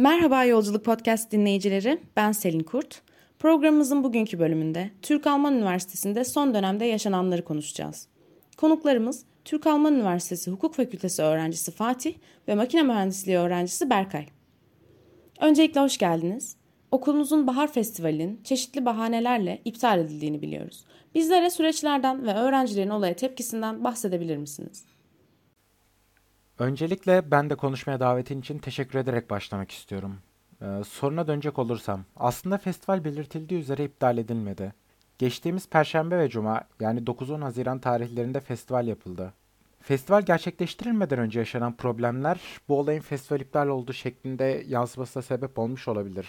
Merhaba Yolculuk Podcast dinleyicileri, ben Selin Kurt. Programımızın bugünkü bölümünde Türk-Alman Üniversitesi'nde son dönemde yaşananları konuşacağız. Konuklarımız Türk-Alman Üniversitesi Hukuk Fakültesi öğrencisi Fatih ve Makine Mühendisliği öğrencisi Berkay. Öncelikle hoş geldiniz. Okulunuzun Bahar Festivali'nin çeşitli bahanelerle iptal edildiğini biliyoruz. Bizlere süreçlerden ve öğrencilerin olaya tepkisinden bahsedebilir misiniz? Öncelikle ben de konuşmaya davetin için teşekkür ederek başlamak istiyorum. Ee, soruna dönecek olursam, aslında festival belirtildiği üzere iptal edilmedi. Geçtiğimiz Perşembe ve Cuma yani 9-10 Haziran tarihlerinde festival yapıldı. Festival gerçekleştirilmeden önce yaşanan problemler bu olayın festival iptal olduğu şeklinde yansımasına sebep olmuş olabilir.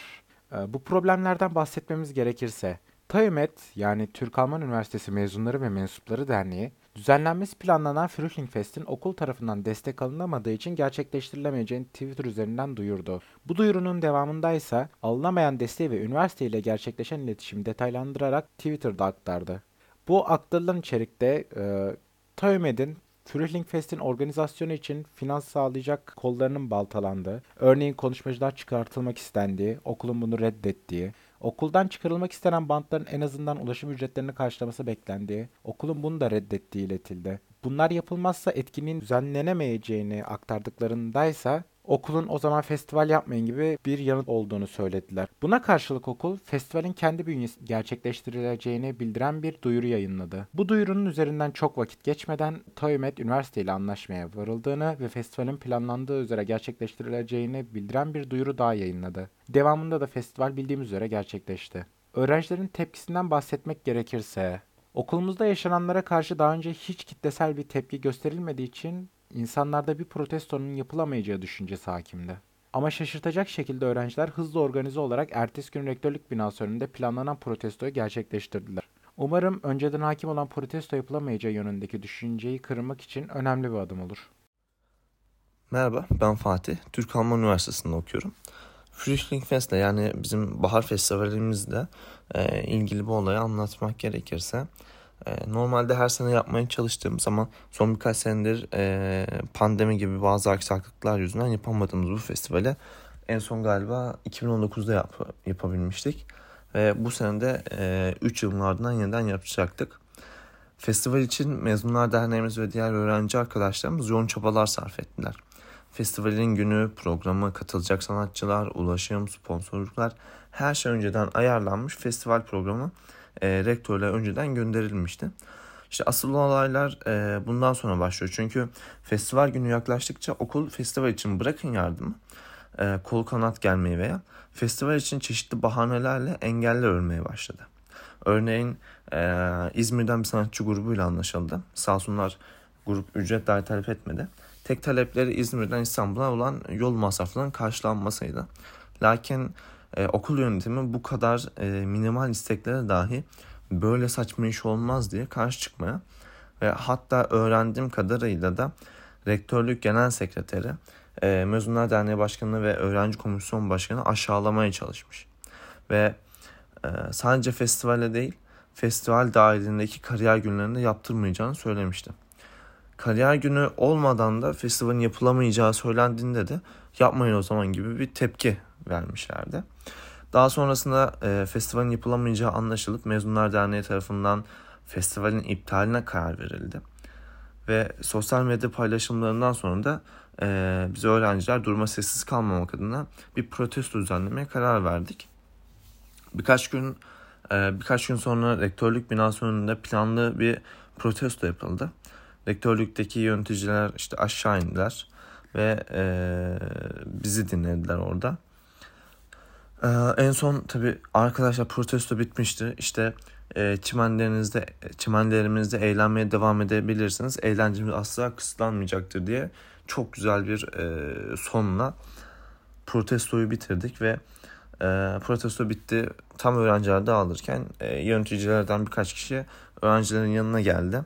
Ee, bu problemlerden bahsetmemiz gerekirse, TAÜMET yani Türk-Alman Üniversitesi Mezunları ve Mensupları Derneği Düzenlenmesi planlanan Frühling Fest'in okul tarafından destek alınamadığı için gerçekleştirilemeyeceğini Twitter üzerinden duyurdu. Bu duyurunun devamında ise alınamayan desteği ve üniversite ile gerçekleşen iletişimi detaylandırarak Twitter'da aktardı. Bu aktarılan içerikte e, TÖMED'in Frühling Fest'in organizasyonu için finans sağlayacak kollarının baltalandığı, örneğin konuşmacılar çıkartılmak istendiği, okulun bunu reddettiği, Okuldan çıkarılmak istenen bantların en azından ulaşım ücretlerini karşılaması beklendiği, okulun bunu da reddettiği iletildi. Bunlar yapılmazsa etkinliğin düzenlenemeyeceğini aktardıklarındaysa okulun o zaman festival yapmayın gibi bir yanıt olduğunu söylediler. Buna karşılık okul festivalin kendi bünyesi gerçekleştirileceğini bildiren bir duyuru yayınladı. Bu duyurunun üzerinden çok vakit geçmeden TAÜMET üniversite ile anlaşmaya varıldığını ve festivalin planlandığı üzere gerçekleştirileceğini bildiren bir duyuru daha yayınladı. Devamında da festival bildiğimiz üzere gerçekleşti. Öğrencilerin tepkisinden bahsetmek gerekirse, okulumuzda yaşananlara karşı daha önce hiç kitlesel bir tepki gösterilmediği için insanlarda bir protestonun yapılamayacağı düşüncesi hakimdi. Ama şaşırtacak şekilde öğrenciler hızlı organize olarak ertesi gün rektörlük binası önünde planlanan protestoyu gerçekleştirdiler. Umarım önceden hakim olan protesto yapılamayacağı yönündeki düşünceyi kırmak için önemli bir adım olur. Merhaba, ben Fatih. Türk Alman Üniversitesi'nde okuyorum. Frühling Fest'le yani bizim bahar festivalimizle e, ilgili bu olayı anlatmak gerekirse normalde her sene yapmaya çalıştığımız ama son birkaç senedir e, pandemi gibi bazı aksaklıklar yüzünden yapamadığımız bu festivale en son galiba 2019'da yap, yapabilmiştik. Ve bu sene de 3 e, yılın ardından yeniden yapacaktık. Festival için Mezunlar Derneğimiz ve diğer öğrenci arkadaşlarımız yoğun çabalar sarf ettiler. Festivalin günü, programı, katılacak sanatçılar, ulaşım, sponsorluklar her şey önceden ayarlanmış festival programı e, rektörle önceden gönderilmişti. İşte asıl olaylar e, bundan sonra başlıyor. Çünkü festival günü yaklaştıkça okul festival için bırakın yardımı, e, kol kanat gelmeyi veya festival için çeşitli bahanelerle engeller örmeye başladı. Örneğin e, İzmir'den bir sanatçı grubuyla anlaşıldı. Sağ olsunlar grup ücret dahi talep etmedi. Tek talepleri İzmir'den İstanbul'a olan yol masraflarının karşılanmasıydı. Lakin e, okul yönetimi bu kadar e, minimal isteklere dahi böyle saçma iş olmaz diye karşı çıkmaya ve hatta öğrendiğim kadarıyla da rektörlük genel sekreteri, e, Mezunlar Derneği Başkanı ve Öğrenci Komisyon Başkanı aşağılamaya çalışmış. Ve e, sadece festivale değil, festival dahilindeki kariyer günlerinde yaptırmayacağını söylemişti. Kariyer günü olmadan da festivalin yapılamayacağı söylendiğinde de yapmayın o zaman gibi bir tepki vermişlerdi. Daha sonrasında e, festivalin yapılamayacağı anlaşılıp Mezunlar Derneği tarafından festivalin iptaline karar verildi. Ve sosyal medya paylaşımlarından sonra da e, biz öğrenciler duruma sessiz kalmamak adına bir protesto düzenlemeye karar verdik. Birkaç gün e, birkaç gün sonra rektörlük binası önünde planlı bir protesto yapıldı. Rektörlükteki yöneticiler işte aşağı indiler ve e, bizi dinlediler orada. Ee, en son tabi arkadaşlar protesto bitmişti. İşte e, çimenlerinizde, çimenlerimizde eğlenmeye devam edebilirsiniz. Eğlencemiz asla kısıtlanmayacaktır diye çok güzel bir e, sonla protestoyu bitirdik ve e, protesto bitti. Tam öğrenciler dağılırken e, yöneticilerden birkaç kişi öğrencilerin yanına geldi.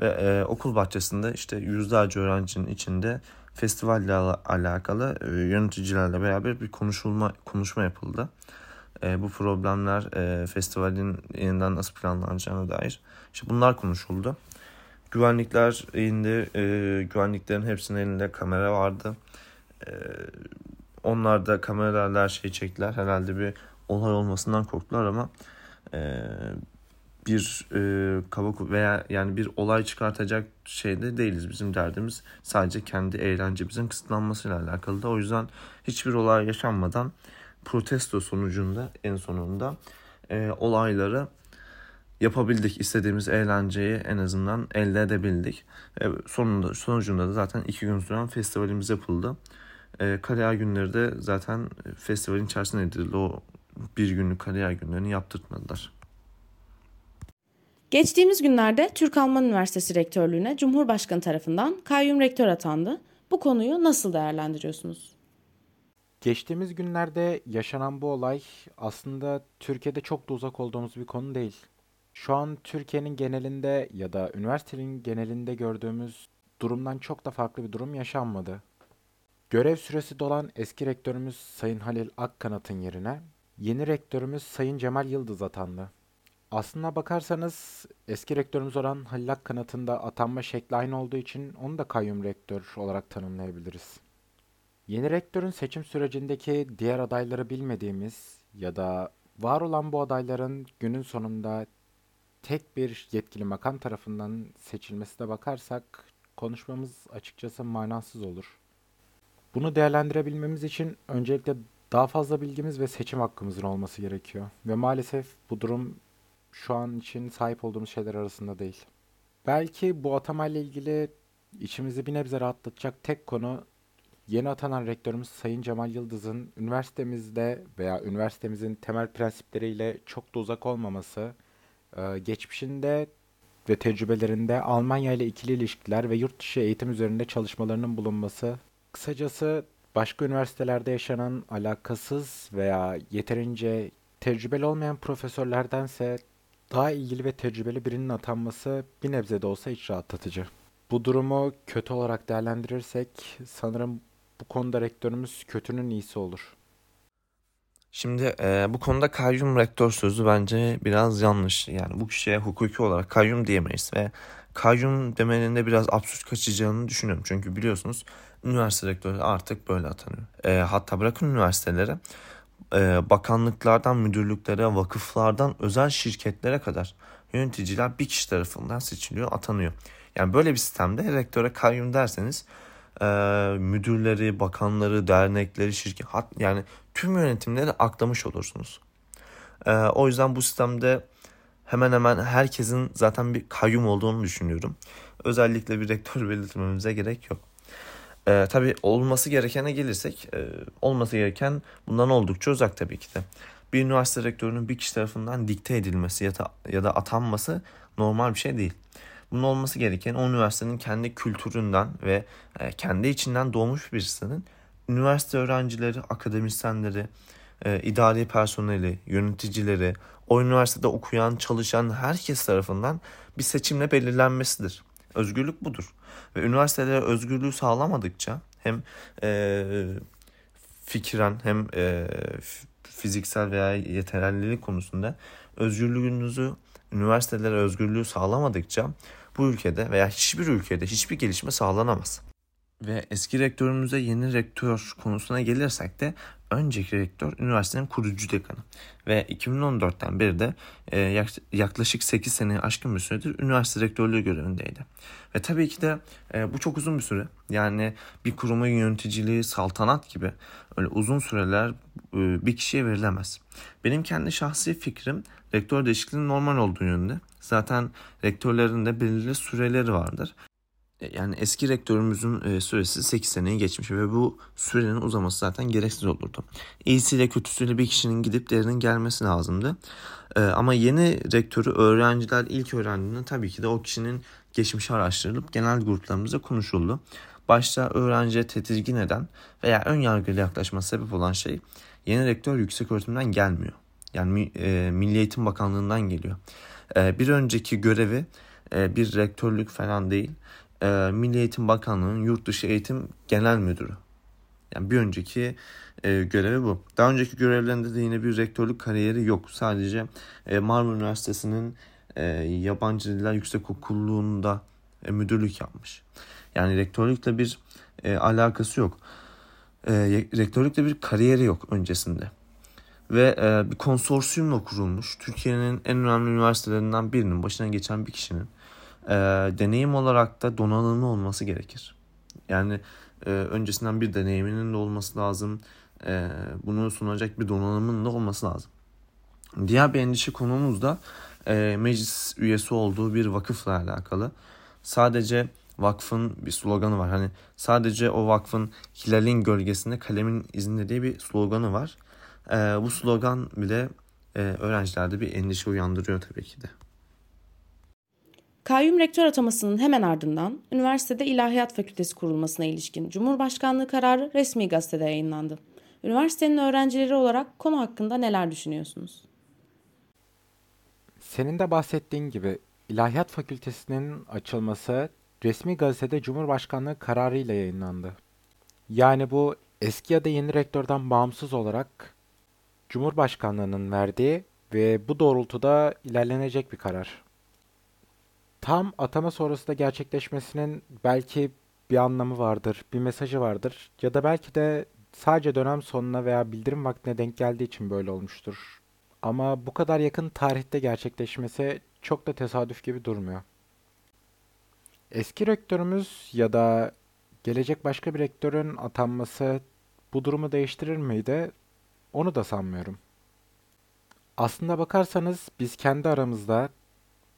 Ve e, okul bahçesinde işte yüzlerce öğrencinin içinde festivalle alakalı e, yöneticilerle beraber bir konuşulma konuşma yapıldı. E, bu problemler e, festivalin yeniden nasıl planlanacağına dair. İşte bunlar konuşuldu. Güvenlikler indi. E, güvenliklerin hepsinin elinde kamera vardı. Onlar da kameralar şey çektiler. Herhalde bir olay olmasından korktular ama bir e, kaba veya yani bir olay çıkartacak şeyde değiliz. Bizim derdimiz sadece kendi eğlencemizin kısıtlanmasıyla alakalı da. O yüzden hiçbir olay yaşanmadan protesto sonucunda en sonunda e, olayları yapabildik. istediğimiz eğlenceyi en azından elde edebildik. E, sonunda, sonucunda da zaten iki gün süren festivalimiz yapıldı. E, Kariyer günleri de zaten festivalin içerisinde edildi. O bir günlük kariyer günlerini yaptırtmadılar. Geçtiğimiz günlerde Türk-Alman Üniversitesi Rektörlüğü'ne Cumhurbaşkanı tarafından kayyum rektör atandı. Bu konuyu nasıl değerlendiriyorsunuz? Geçtiğimiz günlerde yaşanan bu olay aslında Türkiye'de çok da uzak olduğumuz bir konu değil. Şu an Türkiye'nin genelinde ya da üniversitenin genelinde gördüğümüz durumdan çok da farklı bir durum yaşanmadı. Görev süresi dolan eski rektörümüz Sayın Halil Akkanat'ın yerine yeni rektörümüz Sayın Cemal Yıldız atandı. Aslına bakarsanız eski rektörümüz olan Halil Akkanat'ın da atanma şekli aynı olduğu için onu da kayyum rektör olarak tanımlayabiliriz. Yeni rektörün seçim sürecindeki diğer adayları bilmediğimiz ya da var olan bu adayların günün sonunda tek bir yetkili makam tarafından seçilmesine bakarsak konuşmamız açıkçası manasız olur. Bunu değerlendirebilmemiz için öncelikle daha fazla bilgimiz ve seçim hakkımızın olması gerekiyor. Ve maalesef bu durum şu an için sahip olduğumuz şeyler arasında değil. Belki bu atamayla ilgili içimizi bir nebze rahatlatacak tek konu yeni atanan rektörümüz Sayın Cemal Yıldız'ın üniversitemizde veya üniversitemizin temel prensipleriyle çok da uzak olmaması, ee, geçmişinde ve tecrübelerinde Almanya ile ikili ilişkiler ve yurt dışı eğitim üzerinde çalışmalarının bulunması, kısacası başka üniversitelerde yaşanan alakasız veya yeterince tecrübeli olmayan profesörlerdense daha ilgili ve tecrübeli birinin atanması bir nebze de olsa hiç rahatlatıcı. Bu durumu kötü olarak değerlendirirsek sanırım bu konuda rektörümüz kötünün iyisi olur. Şimdi e, bu konuda kayyum rektör sözü bence biraz yanlış. Yani bu kişiye hukuki olarak kayyum diyemeyiz ve kayyum demenin de biraz absürt kaçacağını düşünüyorum. Çünkü biliyorsunuz üniversite rektörü artık böyle atanıyor. E, hatta bırakın üniversitelere e, bakanlıklardan müdürlüklere, vakıflardan özel şirketlere kadar yöneticiler bir kişi tarafından seçiliyor, atanıyor. Yani böyle bir sistemde rektöre kayyum derseniz e, müdürleri, bakanları, dernekleri, şirket yani tüm yönetimleri aklamış olursunuz. E, o yüzden bu sistemde hemen hemen herkesin zaten bir kayyum olduğunu düşünüyorum. Özellikle bir rektör belirtmemize gerek yok. E, tabii olması gerekene gelirsek e, olması gereken bundan oldukça uzak tabii ki de. Bir üniversite rektörünün bir kişi tarafından dikte edilmesi ya da, ya da atanması normal bir şey değil. Bunun olması gereken o üniversitenin kendi kültüründen ve e, kendi içinden doğmuş birisinin üniversite öğrencileri, akademisyenleri, e, idari personeli, yöneticileri, o üniversitede okuyan, çalışan herkes tarafından bir seçimle belirlenmesidir. Özgürlük budur. Ve üniversitelere özgürlüğü sağlamadıkça hem e, fikren hem e, fiziksel veya yeterlilik konusunda özgürlüğünüzü üniversitelere özgürlüğü sağlamadıkça bu ülkede veya hiçbir ülkede hiçbir gelişme sağlanamaz. Ve eski rektörümüze yeni rektör konusuna gelirsek de önceki rektör üniversitenin kurucu dekanı. Ve 2014'ten beri de e, yaklaşık 8 sene aşkın bir süredir üniversite rektörlüğü görevindeydi. Ve tabii ki de e, bu çok uzun bir süre. Yani bir kurumun yöneticiliği saltanat gibi öyle uzun süreler e, bir kişiye verilemez. Benim kendi şahsi fikrim rektör değişikliğinin normal olduğu yönünde. Zaten rektörlerin de belirli süreleri vardır. E, yani eski rektörümüzün e, süresi 8 seneyi geçmiş ve bu sürenin uzaması zaten gereksiz olurdu. İyisiyle kötüsüyle bir kişinin gidip derinin gelmesi lazımdı. E, ama yeni rektörü öğrenciler ilk öğrendiğinde tabii ki de o kişinin geçmişi araştırılıp genel gruplarımızda konuşuldu. Başta öğrenciye tedirgin eden veya ön yargıyla yaklaşması sebep olan şey yeni rektör yüksek öğretimden gelmiyor. Yani e, Milli Eğitim Bakanlığı'ndan geliyor. Bir önceki görevi bir rektörlük falan değil. E, Milli Eğitim Bakanlığı'nın Yurt Dışı Eğitim Genel Müdürü. Yani bir önceki e, görevi bu. Daha önceki görevlerinde de yine bir rektörlük kariyeri yok. Sadece e, Marmara Üniversitesi'nin e, Yabancı Diller Yüksekokulu'nda e, müdürlük yapmış. Yani rektörlükle bir e, alakası yok. e, rektörlükte bir kariyeri yok öncesinde. Ve e, bir konsorsiyumla kurulmuş Türkiye'nin en önemli üniversitelerinden birinin başına geçen bir kişinin e, deneyim olarak da donanımlı olması gerekir. Yani e, öncesinden bir deneyiminin de olması lazım. E, bunu sunacak bir donanımın da olması lazım. Diğer bir endişe konumuz da e, meclis üyesi olduğu bir vakıfla alakalı. Sadece vakfın bir sloganı var. Hani sadece o vakfın hilalin gölgesinde kalemin izinde diye bir sloganı var. E, bu slogan bile e, öğrencilerde bir endişe uyandırıyor tabii ki de. Kayyum rektör atamasının hemen ardından üniversitede İlahiyat Fakültesi kurulmasına ilişkin Cumhurbaşkanlığı kararı resmi gazetede yayınlandı. Üniversitenin öğrencileri olarak konu hakkında neler düşünüyorsunuz? Senin de bahsettiğin gibi İlahiyat Fakültesinin açılması resmi gazetede Cumhurbaşkanlığı kararıyla yayınlandı. Yani bu eski ya da yeni rektörden bağımsız olarak Cumhurbaşkanlığının verdiği ve bu doğrultuda ilerlenecek bir karar. Tam atama sonrasında gerçekleşmesinin belki bir anlamı vardır, bir mesajı vardır ya da belki de sadece dönem sonuna veya bildirim vaktine denk geldiği için böyle olmuştur. Ama bu kadar yakın tarihte gerçekleşmesi çok da tesadüf gibi durmuyor. Eski rektörümüz ya da gelecek başka bir rektörün atanması bu durumu değiştirir miydi? Onu da sanmıyorum. Aslında bakarsanız biz kendi aramızda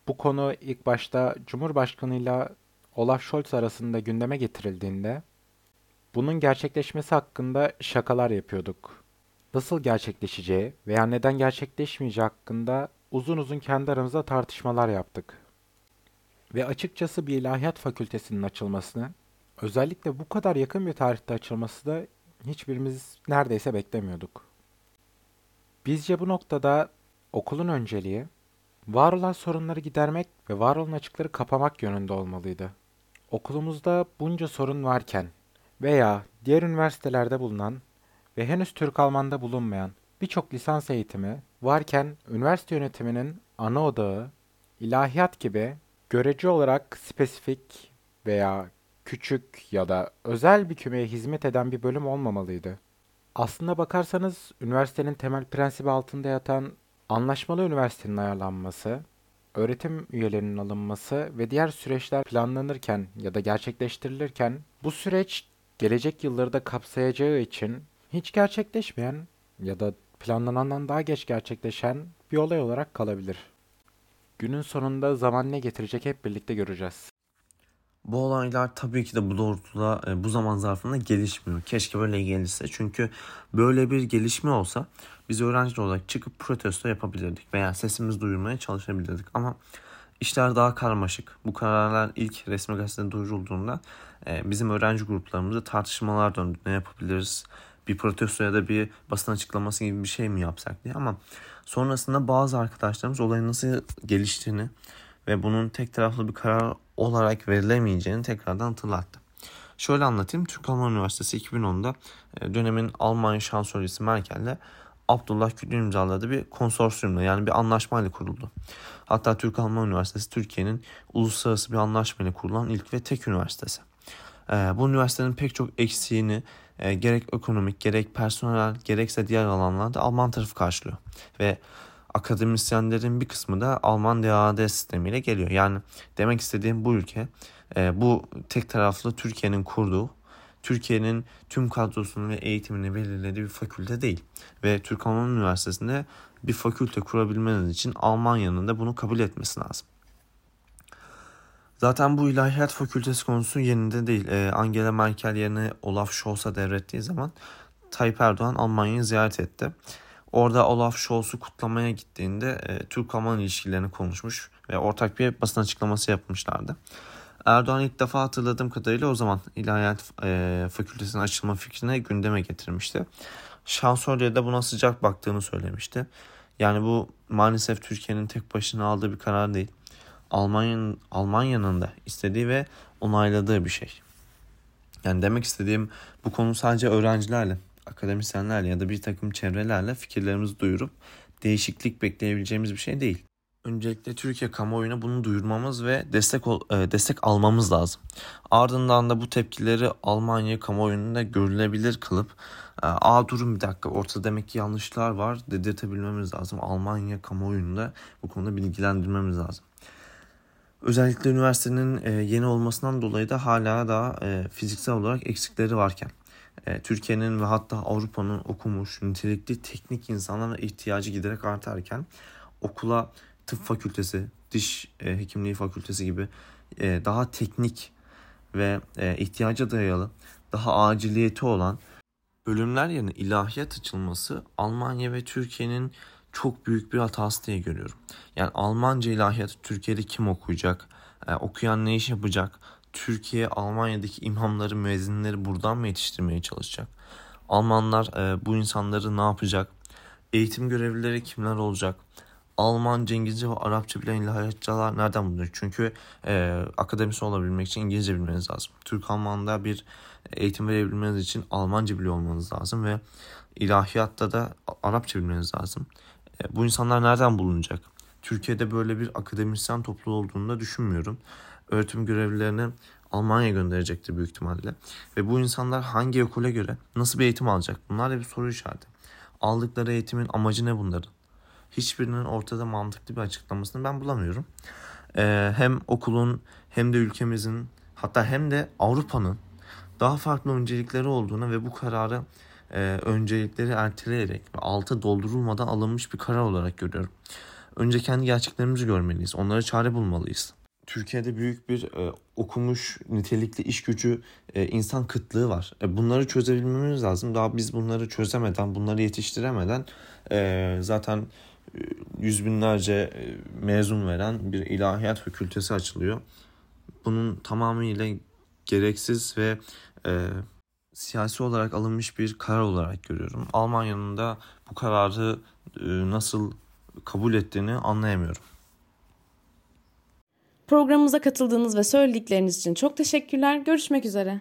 bu konu ilk başta Cumhurbaşkanı ile Olaf Scholz arasında gündeme getirildiğinde bunun gerçekleşmesi hakkında şakalar yapıyorduk. Nasıl gerçekleşeceği veya neden gerçekleşmeyeceği hakkında uzun uzun kendi aramızda tartışmalar yaptık. Ve açıkçası bir ilahiyat fakültesinin açılmasını, özellikle bu kadar yakın bir tarihte açılması da hiçbirimiz neredeyse beklemiyorduk. Bizce bu noktada okulun önceliği, var olan sorunları gidermek ve var olan açıkları kapamak yönünde olmalıydı. Okulumuzda bunca sorun varken veya diğer üniversitelerde bulunan ve henüz Türk-Alman'da bulunmayan birçok lisans eğitimi varken üniversite yönetiminin ana odağı ilahiyat gibi görece olarak spesifik veya küçük ya da özel bir kümeye hizmet eden bir bölüm olmamalıydı. Aslında bakarsanız üniversitenin temel prensibi altında yatan anlaşmalı üniversitenin ayarlanması, öğretim üyelerinin alınması ve diğer süreçler planlanırken ya da gerçekleştirilirken bu süreç gelecek yılları da kapsayacağı için hiç gerçekleşmeyen ya da planlanandan daha geç gerçekleşen bir olay olarak kalabilir. Günün sonunda zaman ne getirecek hep birlikte göreceğiz. Bu olaylar tabii ki de bu doğrultuda e, bu zaman zarfında gelişmiyor. Keşke böyle gelişse. Çünkü böyle bir gelişme olsa biz öğrenciler olarak çıkıp protesto yapabilirdik veya sesimizi duyurmaya çalışabilirdik. Ama işler daha karmaşık. Bu kararlar ilk resmi gazetede duyurulduğunda e, bizim öğrenci gruplarımızda tartışmalar döndü. Ne yapabiliriz? Bir protesto ya da bir basın açıklaması gibi bir şey mi yapsak diye. Ama sonrasında bazı arkadaşlarımız olayın nasıl geliştiğini ve bunun tek taraflı bir karar olarak verilemeyeceğini tekrardan hatırlattı. Şöyle anlatayım. Türk Alman Üniversitesi 2010'da e, dönemin Almanya şansölyesi Merkel'le Abdullah Gül'ün imzaladığı bir konsorsiyumla yani bir anlaşmayla kuruldu. Hatta Türk Alman Üniversitesi Türkiye'nin uluslararası bir anlaşmayla kurulan ilk ve tek üniversitesi. Ee, bu üniversitenin pek çok eksiğini e, gerek ekonomik gerek personel gerekse diğer alanlarda Alman tarafı karşılıyor. Ve akademisyenlerin bir kısmı da Alman DAAD sistemiyle geliyor. Yani demek istediğim bu ülke e, bu tek taraflı Türkiye'nin kurduğu Türkiye'nin tüm kadrosunu ve eğitimini belirlediği bir fakülte değil. Ve Türk Alman Üniversitesi'nde bir fakülte kurabilmeniz için Almanya'nın da bunu kabul etmesi lazım. Zaten bu ilahiyat fakültesi konusu yenide değil. Ee, Angela Merkel yerine Olaf Scholz'a devrettiği zaman Tayyip Erdoğan Almanya'yı ziyaret etti. Orada Olaf Scholz'u kutlamaya gittiğinde e, Türk-Alman ilişkilerini konuşmuş ve ortak bir basın açıklaması yapmışlardı. Erdoğan ilk defa hatırladığım kadarıyla o zaman İlahiyat e, Fakültesi'nin açılma fikrine gündeme getirmişti. Şansölye de buna sıcak baktığını söylemişti. Yani bu maalesef Türkiye'nin tek başına aldığı bir karar değil. Almanya'nın Almanya'nın da istediği ve onayladığı bir şey. Yani demek istediğim bu konu sadece öğrencilerle, akademisyenlerle ya da bir takım çevrelerle fikirlerimizi duyurup değişiklik bekleyebileceğimiz bir şey değil. Öncelikle Türkiye kamuoyuna bunu duyurmamız ve destek e, destek almamız lazım. Ardından da bu tepkileri Almanya kamuoyunda görülebilir kılıp e, aa durun bir dakika ortada demek ki yanlışlar var dedirtebilmemiz lazım. Almanya kamuoyunda bu konuda bilgilendirmemiz lazım. Özellikle üniversitenin e, yeni olmasından dolayı da hala da fiziksel olarak eksikleri varken Türkiye'nin ve hatta Avrupa'nın okumuş, nitelikli teknik insanlara ihtiyacı giderek artarken okula tıp fakültesi, diş e, hekimliği fakültesi gibi e, daha teknik ve e, ihtiyaca dayalı, daha aciliyeti olan bölümler yerine ilahiyat açılması Almanya ve Türkiye'nin çok büyük bir hatası diye görüyorum. Yani Almanca ilahiyat Türkiye'de kim okuyacak? E, okuyan ne iş yapacak? Türkiye Almanya'daki imamları, müezzinleri buradan mı yetiştirmeye çalışacak? Almanlar e, bu insanları ne yapacak? Eğitim görevlileri kimler olacak? Almanca, İngilizce ve Arapça bilen ilahiyatçılar nereden bulunuyor? Çünkü e, akademisyen olabilmek için İngilizce bilmeniz lazım. Türk-Alman'da bir eğitim verebilmeniz için Almanca biliyor olmanız lazım ve ilahiyatta da Arapça bilmeniz lazım. E, bu insanlar nereden bulunacak? Türkiye'de böyle bir akademisyen topluluğu olduğunu da düşünmüyorum. Öğretim görevlilerini Almanya gönderecektir büyük ihtimalle. Ve bu insanlar hangi okula göre nasıl bir eğitim alacak? Bunlar da bir soru işareti. Aldıkları eğitimin amacı ne bunların? hiçbirinin ortada mantıklı bir açıklamasını ben bulamıyorum. Ee, hem okulun hem de ülkemizin hatta hem de Avrupa'nın daha farklı öncelikleri olduğunu ve bu kararı e, öncelikleri erteleyerek ve altı doldurulmadan alınmış bir karar olarak görüyorum. Önce kendi gerçeklerimizi görmeliyiz. Onlara çare bulmalıyız. Türkiye'de büyük bir e, okumuş, nitelikli iş gücü, e, insan kıtlığı var. E, bunları çözebilmemiz lazım. Daha biz bunları çözemeden, bunları yetiştiremeden e, zaten yüz binlerce e, mezun veren bir ilahiyat fakültesi açılıyor. Bunun tamamıyla gereksiz ve e, siyasi olarak alınmış bir karar olarak görüyorum. Almanya'nın da bu kararı e, nasıl kabul ettiğini anlayamıyorum. Programımıza katıldığınız ve söyledikleriniz için çok teşekkürler. Görüşmek üzere.